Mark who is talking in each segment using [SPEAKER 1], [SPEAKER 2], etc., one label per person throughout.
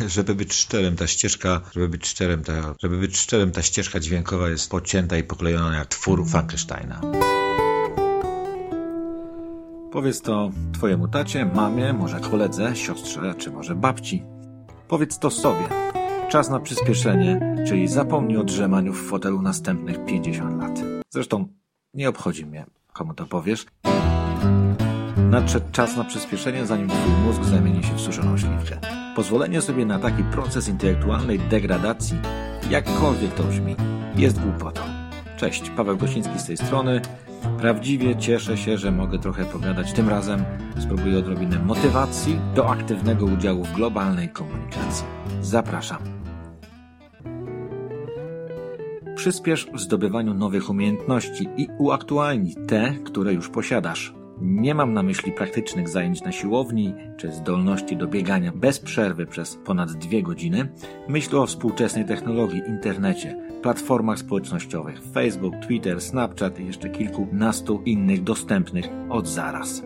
[SPEAKER 1] żeby być szczerym, ta ścieżka, żeby być szczerym, ta, żeby być szczerym, ta ścieżka dźwiękowa jest pocięta i poklejona jak twór Frankensteina.
[SPEAKER 2] Powiedz to twojemu tacie, mamie, może koledze, siostrze, czy może babci. Powiedz to sobie. Czas na przyspieszenie, czyli zapomnij o drzemaniu w fotelu następnych 50 lat. Zresztą nie obchodzi mnie, komu to powiesz. Nadszedł czas na przyspieszenie, zanim twój mózg zamieni się w suszoną śliwkę. Pozwolenie sobie na taki proces intelektualnej degradacji, jakkolwiek to brzmi, jest głupotą. Cześć, Paweł Gosiński z tej strony. Prawdziwie cieszę się, że mogę trochę pogadać. Tym razem spróbuję odrobinę motywacji do aktywnego udziału w globalnej komunikacji. Zapraszam. Przyspiesz w zdobywaniu nowych umiejętności i uaktualnij te, które już posiadasz. Nie mam na myśli praktycznych zajęć na siłowni czy zdolności do biegania bez przerwy przez ponad dwie godziny. Myślę o współczesnej technologii, internecie, platformach społecznościowych Facebook, Twitter, Snapchat i jeszcze kilkunastu innych dostępnych od zaraz.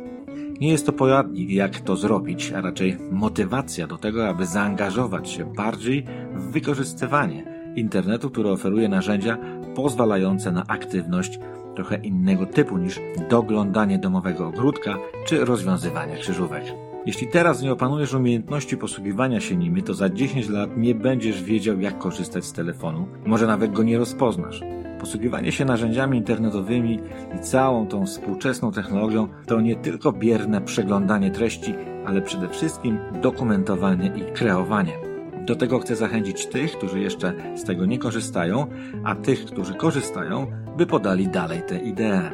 [SPEAKER 2] Nie jest to poradnik, jak to zrobić, a raczej motywacja do tego, aby zaangażować się bardziej w wykorzystywanie internetu, który oferuje narzędzia pozwalające na aktywność trochę innego typu niż doglądanie domowego ogródka czy rozwiązywanie krzyżówek. Jeśli teraz nie opanujesz umiejętności posługiwania się nimi, to za 10 lat nie będziesz wiedział, jak korzystać z telefonu, może nawet go nie rozpoznasz. Posługiwanie się narzędziami internetowymi i całą tą współczesną technologią to nie tylko bierne przeglądanie treści, ale przede wszystkim dokumentowanie i kreowanie. Do tego chcę zachęcić tych, którzy jeszcze z tego nie korzystają, a tych, którzy korzystają, by podali dalej tę ideę.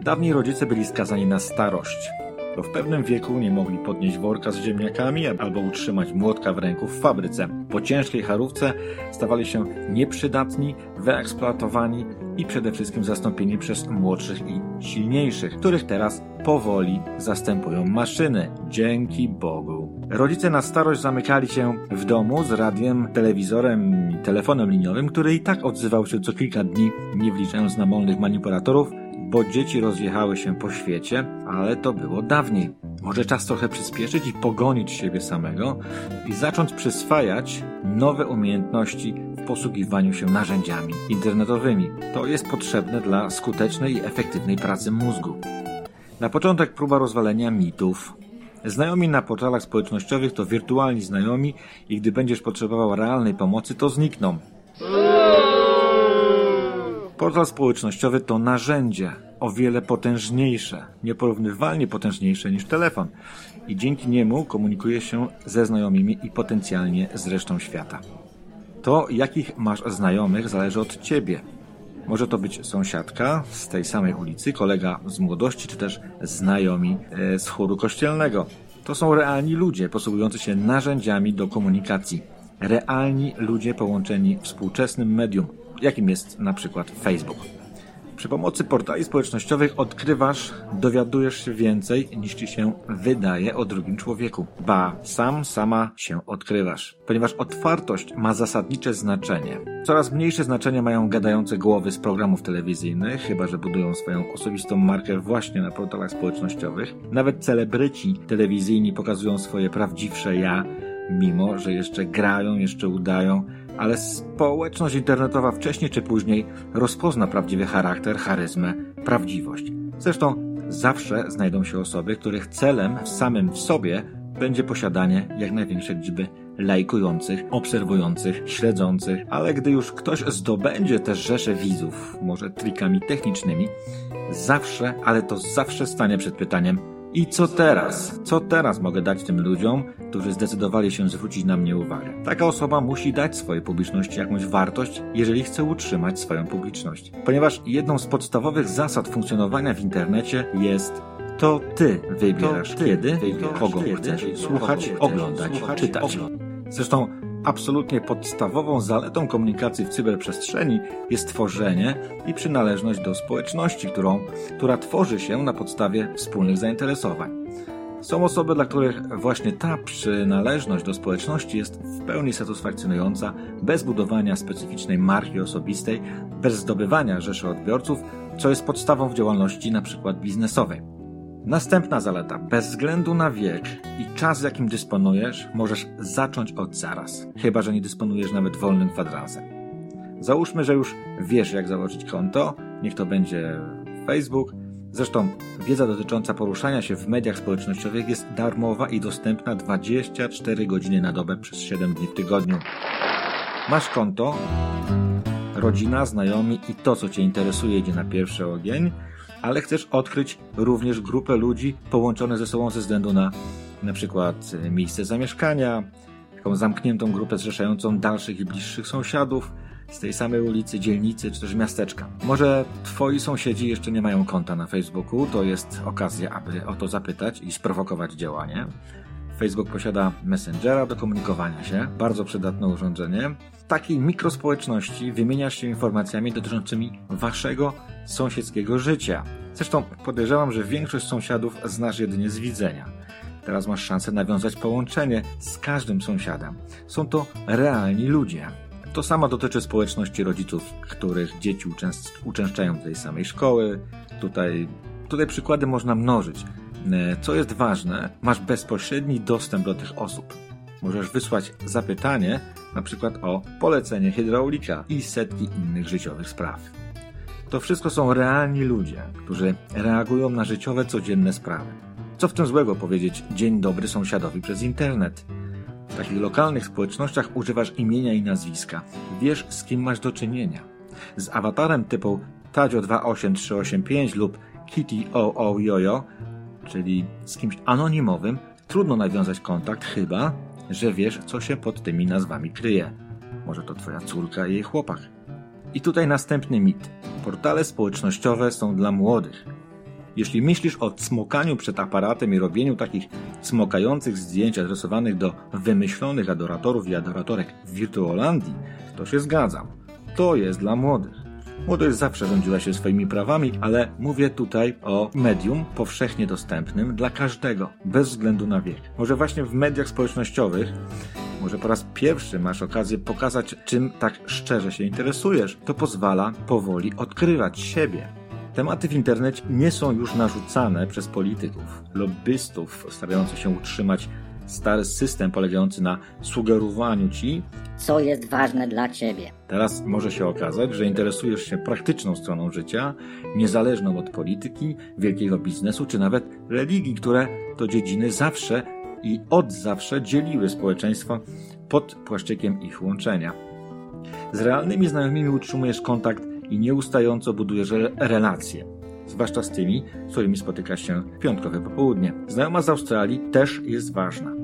[SPEAKER 2] Dawniej rodzice byli skazani na starość, bo w pewnym wieku nie mogli podnieść worka z ziemniakami albo utrzymać młotka w ręku w fabryce. Po ciężkiej charówce stawali się nieprzydatni, wyeksploatowani i przede wszystkim zastąpieni przez młodszych i silniejszych, których teraz powoli zastępują maszyny. Dzięki Bogu. Rodzice na starość zamykali się w domu z radiem, telewizorem i telefonem liniowym, który i tak odzywał się co kilka dni, nie wliczając namolnych manipulatorów, bo dzieci rozjechały się po świecie, ale to było dawniej. Może czas trochę przyspieszyć i pogonić siebie samego i zacząć przyswajać nowe umiejętności w posługiwaniu się narzędziami internetowymi. To jest potrzebne dla skutecznej i efektywnej pracy mózgu. Na początek próba rozwalenia mitów. Znajomi na portalach społecznościowych to wirtualni znajomi i gdy będziesz potrzebował realnej pomocy, to znikną. Portal społecznościowy to narzędzie o wiele potężniejsze, nieporównywalnie potężniejsze niż telefon i dzięki niemu komunikuje się ze znajomymi i potencjalnie z resztą świata. To, jakich masz znajomych, zależy od ciebie. Może to być sąsiadka z tej samej ulicy, kolega z młodości, czy też znajomi e, z chóru kościelnego. To są realni ludzie posługujący się narzędziami do komunikacji. Realni ludzie połączeni współczesnym medium, jakim jest na przykład Facebook. Przy pomocy portali społecznościowych odkrywasz, dowiadujesz się więcej niż ci się wydaje o drugim człowieku. Ba, sam, sama się odkrywasz. Ponieważ otwartość ma zasadnicze znaczenie. Coraz mniejsze znaczenie mają gadające głowy z programów telewizyjnych, chyba że budują swoją osobistą markę właśnie na portalach społecznościowych. Nawet celebryci telewizyjni pokazują swoje prawdziwsze ja, mimo że jeszcze grają, jeszcze udają, ale społeczność internetowa wcześniej czy później rozpozna prawdziwy charakter, charyzmę, prawdziwość. Zresztą zawsze znajdą się osoby, których celem samym w sobie będzie posiadanie jak największej liczby lajkujących, obserwujących, śledzących, ale gdy już ktoś zdobędzie też rzesze widzów, może trikami technicznymi, zawsze, ale to zawsze stanie przed pytaniem, i co teraz? Co teraz mogę dać tym ludziom, którzy zdecydowali się zwrócić na mnie uwagę? Taka osoba musi dać swojej publiczności jakąś wartość, jeżeli chce utrzymać swoją publiczność. Ponieważ jedną z podstawowych zasad funkcjonowania w internecie jest to ty wybierasz to ty kiedy, wybierasz kogo kiedy, chcesz słuchać, oglądać, czytać. Zresztą absolutnie podstawową zaletą komunikacji w cyberprzestrzeni jest tworzenie i przynależność do społeczności, którą, która tworzy się na podstawie wspólnych zainteresowań. Są osoby, dla których właśnie ta przynależność do społeczności jest w pełni satysfakcjonująca, bez budowania specyficznej marki osobistej, bez zdobywania rzeszy odbiorców, co jest podstawą w działalności np. biznesowej. Następna zaleta. Bez względu na wiek i czas, jakim dysponujesz, możesz zacząć od zaraz. Chyba, że nie dysponujesz nawet wolnym kwadransem. Załóżmy, że już wiesz, jak założyć konto. Niech to będzie Facebook. Zresztą wiedza dotycząca poruszania się w mediach społecznościowych jest darmowa i dostępna 24 godziny na dobę przez 7 dni w tygodniu. Masz konto, rodzina, znajomi i to, co Cię interesuje, idzie na pierwszy ogień, ale chcesz odkryć również grupę ludzi połączone ze sobą ze względu na na przykład e, miejsce zamieszkania, taką zamkniętą grupę zrzeszającą dalszych i bliższych sąsiadów z tej samej ulicy, dzielnicy czy też miasteczka. Może Twoi sąsiedzi jeszcze nie mają konta na Facebooku, to jest okazja, aby o to zapytać i sprowokować działanie. Facebook posiada Messengera do komunikowania się, bardzo przydatne urządzenie. W takiej mikrospołeczności wymieniasz się informacjami dotyczącymi waszego sąsiedzkiego życia. Zresztą podejrzewam, że większość sąsiadów znasz jedynie z widzenia. Teraz masz szansę nawiązać połączenie z każdym sąsiadem. Są to realni ludzie. To samo dotyczy społeczności rodziców, których dzieci uczęszczają do tej samej szkoły. Tutaj, tutaj przykłady można mnożyć. E, co jest ważne, masz bezpośredni dostęp do tych osób. Możesz wysłać zapytanie, na przykład o polecenie hydraulika i setki innych życiowych spraw. To wszystko są realni ludzie, którzy reagują na życiowe, codzienne sprawy. Co w tym złego powiedzieć dzień dobry sąsiadowi przez internet? W takich lokalnych społecznościach używasz imienia i nazwiska. Wiesz, z kim masz do czynienia. Z awatarem typu Tadzio28385 lub Kitty OOJojo czyli z kimś anonimowym, trudno nawiązać kontakt, chyba że wiesz, co się pod tymi nazwami kryje. Może to twoja córka i jej chłopak. I tutaj następny mit. Portale społecznościowe są dla młodych. Jeśli myślisz o cmokaniu przed aparatem i robieniu takich smokających zdjęć adresowanych do wymyślonych adoratorów i adoratorek w Wirtuolandii, to się zgadzam. To jest dla młodych. Młodość zawsze rządziła się swoimi prawami, ale mówię tutaj o medium powszechnie dostępnym dla każdego, bez względu na wiek. Może właśnie w mediach społecznościowych może po raz pierwszy masz okazję pokazać, czym tak szczerze się interesujesz. To pozwala powoli odkrywać siebie. Tematy w internecie nie są już narzucane przez polityków, lobbystów starających się utrzymać stary system polegający na sugerowaniu ci,
[SPEAKER 3] co jest ważne dla ciebie.
[SPEAKER 2] Teraz może się okazać, że interesujesz się praktyczną stroną życia, niezależną od polityki, wielkiego biznesu czy nawet religii, które to dziedziny zawsze i od zawsze dzieliły społeczeństwo pod płaszczykiem ich łączenia. Z realnymi znajomymi utrzymujesz kontakt i nieustająco budujesz relacje, zwłaszcza z tymi, z którymi spotykasz się w piątkowe popołudnie. Znajoma z Australii też jest ważna.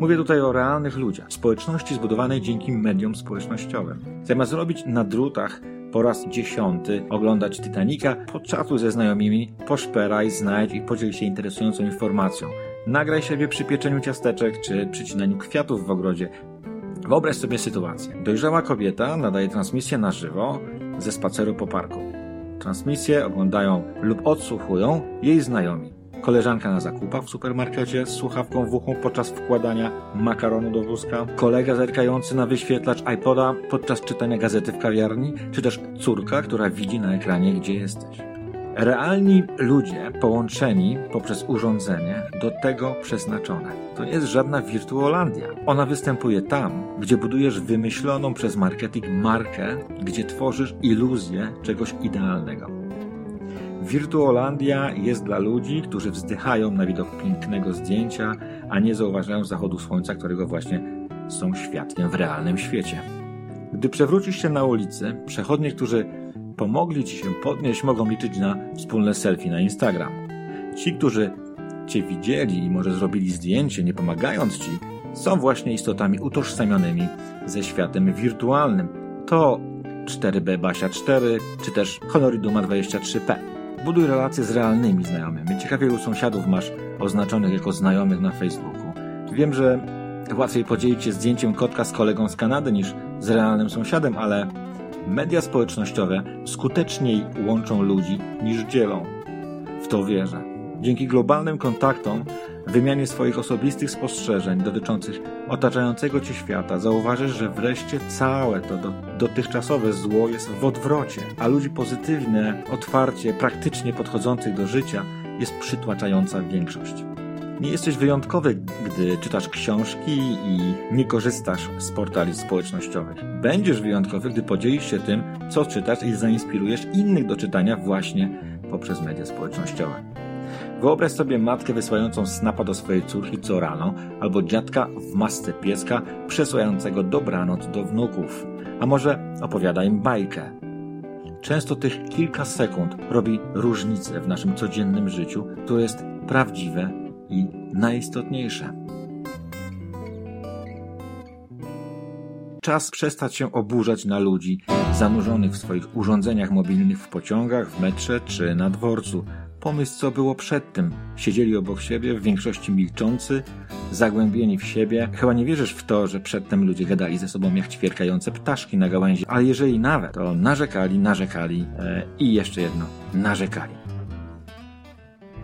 [SPEAKER 2] Mówię tutaj o realnych ludziach, społeczności zbudowanej dzięki mediom społecznościowym. Zamiast robić na drutach po raz dziesiąty oglądać Titanica, podczasuj ze znajomymi, poszperaj, znajdź i podziel się interesującą informacją. Nagraj siebie przy pieczeniu ciasteczek czy przycinaniu kwiatów w ogrodzie. Wyobraź sobie sytuację. Dojrzała kobieta nadaje transmisję na żywo ze spaceru po parku. Transmisję oglądają lub odsłuchują jej znajomi koleżanka na zakupach w supermarkecie z słuchawką w uchu podczas wkładania makaronu do wózka, kolega zerkający na wyświetlacz iPoda podczas czytania gazety w kawiarni, czy też córka, która widzi na ekranie, gdzie jesteś. Realni ludzie połączeni poprzez urządzenie do tego przeznaczone. To nie jest żadna wirtuolandia. Ona występuje tam, gdzie budujesz wymyśloną przez marketing markę, gdzie tworzysz iluzję czegoś idealnego. Wirtuolandia jest dla ludzi, którzy wzdychają na widok pięknego zdjęcia, a nie zauważają zachodu słońca, którego właśnie są świadkiem w realnym świecie. Gdy przewrócisz się na ulicy, przechodnie, którzy pomogli ci się podnieść, mogą liczyć na wspólne selfie na Instagram. Ci, którzy cię widzieli i może zrobili zdjęcie, nie pomagając ci, są właśnie istotami utożsamionymi ze światem wirtualnym. To 4B Basia 4 czy też Honoriduma 23P. Buduj relacje z realnymi znajomymi. Ciekawie ilu sąsiadów masz oznaczonych jako znajomych na Facebooku. Wiem, że łatwiej podzielić się zdjęciem kotka z kolegą z Kanady niż z realnym sąsiadem, ale media społecznościowe skuteczniej łączą ludzi niż dzielą. W to wierzę. Dzięki globalnym kontaktom wymianie swoich osobistych spostrzeżeń dotyczących otaczającego cię świata zauważysz, że wreszcie całe to do, dotychczasowe zło jest w odwrocie, a ludzi pozytywne, otwarcie, praktycznie podchodzących do życia jest przytłaczająca większość. Nie jesteś wyjątkowy, gdy czytasz książki i nie korzystasz z portali społecznościowych. Będziesz wyjątkowy, gdy podzielisz się tym, co czytasz i zainspirujesz innych do czytania właśnie poprzez media społecznościowe. Wyobraź sobie matkę wysyłającą snapa do swojej córki co rano, albo dziadka w masce pieska przesyłającego dobranoc do wnuków. A może opowiada im bajkę. Często tych kilka sekund robi różnicę w naszym codziennym życiu, które jest prawdziwe i najistotniejsze. Czas przestać się oburzać na ludzi zanurzonych w swoich urządzeniach mobilnych w pociągach, w metrze czy na dworcu. Pomysł, co było przed tym. Siedzieli obok siebie, w większości milczący, zagłębieni w siebie. Chyba nie wierzysz w to, że przedtem ludzie gadali ze sobą jak ćwierkające ptaszki na gałęzi, ale jeżeli nawet, to narzekali, narzekali e, i jeszcze jedno, narzekali.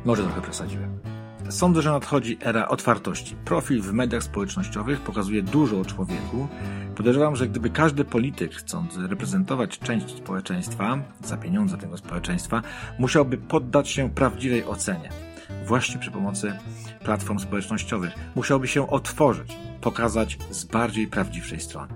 [SPEAKER 2] Może trochę przesadziłem. Sądzę, że nadchodzi era otwartości. Profil w mediach społecznościowych pokazuje dużo o człowieku. Podejrzewam, że gdyby każdy polityk, chcąc reprezentować część społeczeństwa, za pieniądze tego społeczeństwa, musiałby poddać się prawdziwej ocenie. Właśnie przy pomocy platform społecznościowych. Musiałby się otworzyć, pokazać z bardziej prawdziwszej strony.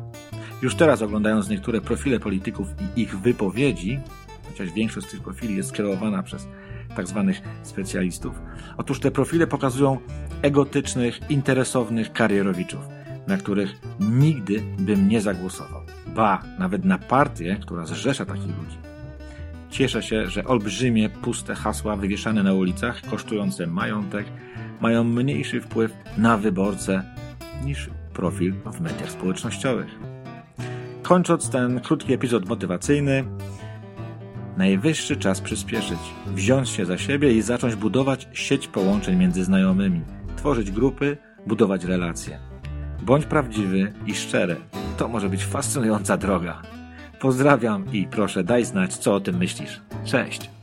[SPEAKER 2] Już teraz oglądając niektóre profile polityków i ich wypowiedzi, chociaż większość z tych profili jest skierowana przez tak zwanych specjalistów. Otóż te profile pokazują egotycznych, interesownych karierowiczów, na których nigdy bym nie zagłosował. Ba, nawet na partię, która zrzesza takich ludzi. Cieszę się, że olbrzymie, puste hasła wywieszane na ulicach, kosztujące majątek, mają mniejszy wpływ na wyborcę niż profil w mediach społecznościowych. Kończąc ten krótki epizod motywacyjny, Najwyższy czas przyspieszyć, wziąć się za siebie i zacząć budować sieć połączeń między znajomymi, tworzyć grupy, budować relacje. Bądź prawdziwy i szczery. To może być fascynująca droga. Pozdrawiam i proszę daj znać, co o tym myślisz. Cześć!